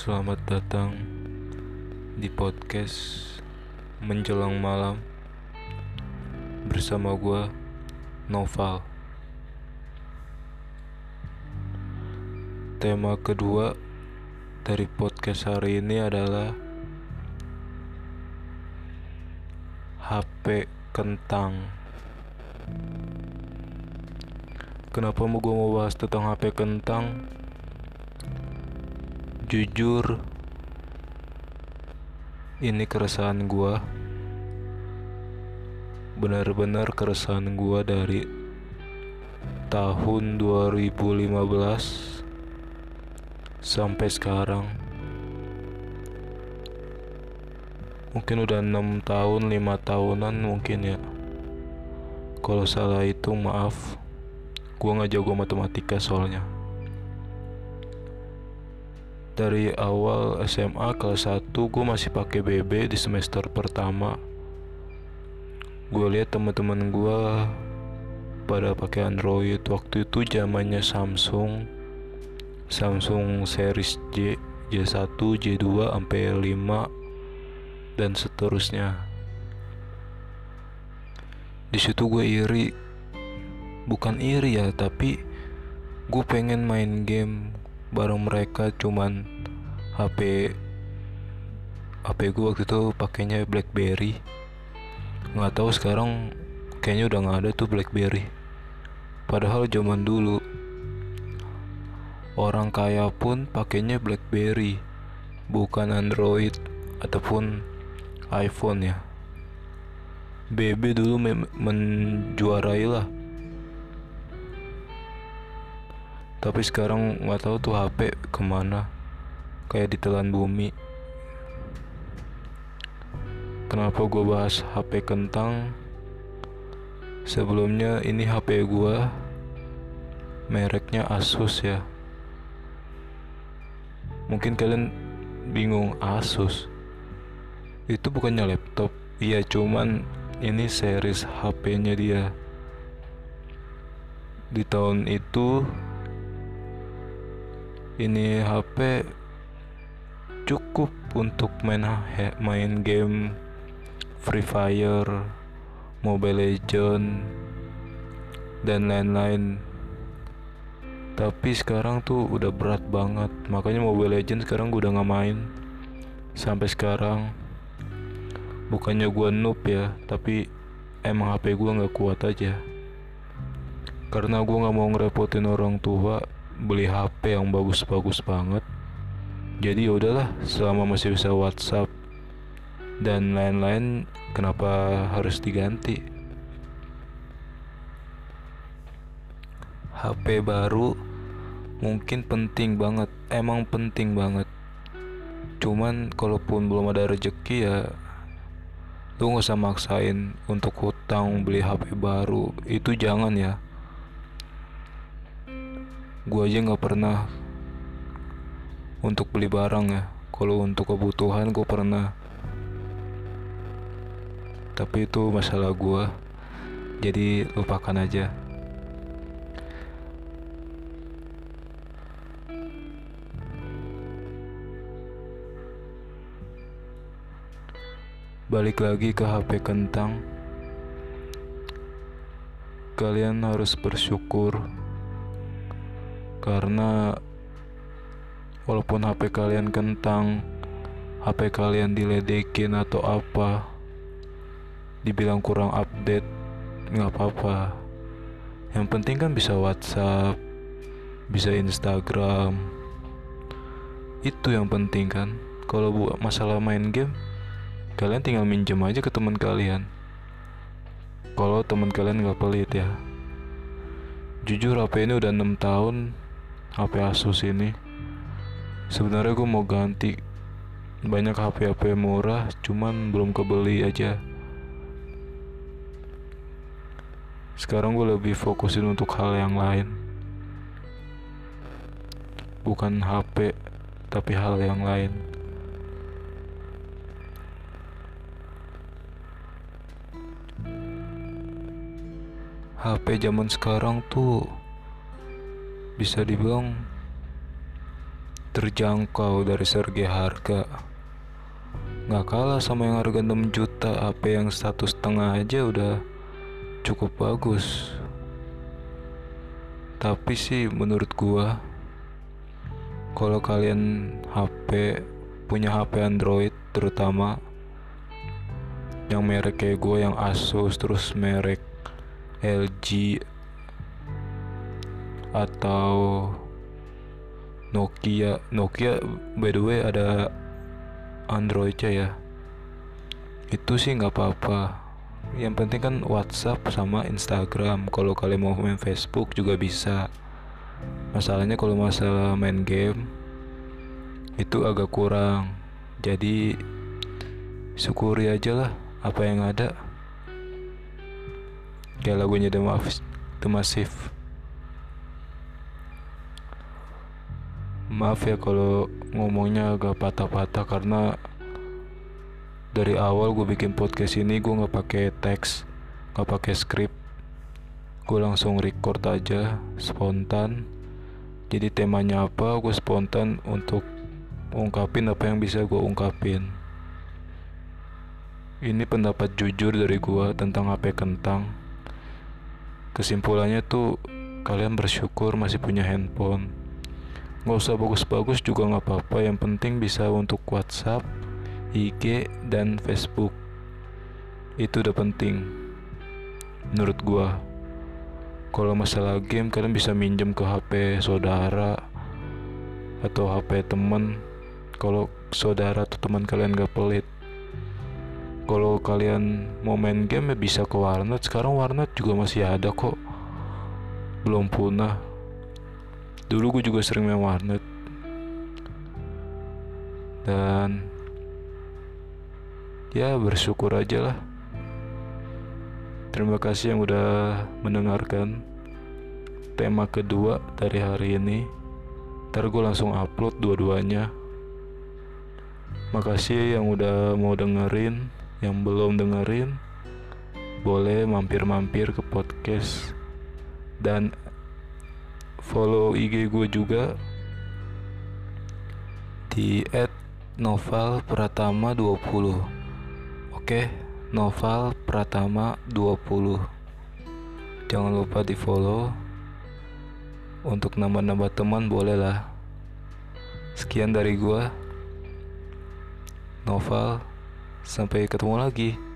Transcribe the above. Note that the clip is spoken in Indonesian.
Selamat datang di podcast menjelang malam bersama gue Noval. Tema kedua dari podcast hari ini adalah HP kentang. Kenapa mau gue mau bahas tentang HP kentang? Jujur, ini keresahan gua. Benar-benar keresahan gua dari tahun 2015 sampai sekarang. Mungkin udah enam tahun, lima tahunan mungkin ya. Kalau salah itu maaf, gua nggak jago matematika soalnya dari awal SMA kelas 1 gue masih pakai BB di semester pertama. Gue lihat teman-teman gue pada pakai Android. Waktu itu zamannya Samsung. Samsung series J J1 J2 sampai 5 dan seterusnya. Di situ gue iri. Bukan iri ya tapi gue pengen main game bareng mereka cuman HP HP gue waktu itu pakainya BlackBerry. Nggak tahu sekarang kayaknya udah nggak ada tuh BlackBerry. Padahal zaman dulu orang kaya pun pakainya BlackBerry bukan Android ataupun iPhone ya. BB dulu menjuarai lah tapi sekarang nggak tahu tuh HP ke mana. Kayak ditelan bumi. Kenapa gue bahas HP kentang? Sebelumnya ini HP gue mereknya Asus ya. Mungkin kalian bingung Asus? Itu bukannya laptop? Iya cuman ini series HP-nya dia. Di tahun itu ini HP cukup untuk main main game Free Fire, Mobile Legend dan lain-lain. Tapi sekarang tuh udah berat banget, makanya Mobile Legend sekarang gue udah nggak main sampai sekarang. Bukannya gue noob ya, tapi emang HP gue nggak kuat aja. Karena gue nggak mau ngerepotin orang tua beli HP yang bagus-bagus banget. Jadi ya udahlah selama masih bisa WhatsApp dan lain-lain kenapa harus diganti? HP baru mungkin penting banget emang penting banget. Cuman kalaupun belum ada rezeki ya lu nggak usah maksain untuk hutang beli HP baru. Itu jangan ya gue aja nggak pernah untuk beli barang ya. Kalau untuk kebutuhan gue pernah. Tapi itu masalah gue jadi lupakan aja. Balik lagi ke HP kentang. Kalian harus bersyukur karena walaupun HP kalian kentang HP kalian diledekin atau apa dibilang kurang update nggak apa-apa. Yang penting kan bisa WhatsApp bisa Instagram. Itu yang penting kan. Kalau buat masalah main game kalian tinggal minjem aja ke teman kalian. Kalau teman kalian nggak pelit ya. Jujur HP ini udah 6 tahun HP Asus ini. Sebenarnya gue mau ganti banyak HP HP murah cuman belum kebeli aja. Sekarang gue lebih fokusin untuk hal yang lain. Bukan HP tapi hal yang lain. HP zaman sekarang tuh bisa dibilang terjangkau dari segi harga. Nggak kalah sama yang harga 6 juta HP yang satu setengah aja udah cukup bagus. Tapi sih menurut gua kalau kalian HP punya HP Android terutama yang merek kayak gue yang Asus terus merek LG atau Nokia Nokia by the way ada Androidnya ya. Itu sih nggak apa-apa. Yang penting kan WhatsApp sama Instagram. Kalau kalian mau main Facebook juga bisa. Masalahnya kalau masalah main game itu agak kurang. Jadi syukuri aja lah apa yang ada. Kayak lagunya The, Massive, The Massive maaf ya kalau ngomongnya agak patah-patah karena dari awal gue bikin podcast ini gue nggak pakai teks nggak pakai skrip gue langsung record aja spontan jadi temanya apa gue spontan untuk ungkapin apa yang bisa gue ungkapin ini pendapat jujur dari gua tentang HP kentang. Kesimpulannya tuh kalian bersyukur masih punya handphone. Nggak usah bagus-bagus juga nggak apa-apa. Yang penting bisa untuk WhatsApp, IG, dan Facebook. Itu udah penting. Menurut gua. Kalau masalah game kalian bisa minjem ke HP saudara atau HP temen. Kalau saudara atau teman kalian gak pelit kalau kalian mau main game ya bisa ke warnet sekarang warnet juga masih ada kok belum punah dulu gue juga sering main warnet. Dan ya bersyukur aja lah. Terima kasih yang udah mendengarkan tema kedua dari hari ini. Ntar gue langsung upload dua-duanya. Makasih yang udah mau dengerin. Yang belum dengerin boleh mampir-mampir ke podcast. Dan follow IG gue juga. Di @novel pratama 20 oke novel pratama 20 jangan lupa di follow. Untuk nambah-nambah teman boleh lah sekian dari gue novel Sampai ketemu lagi.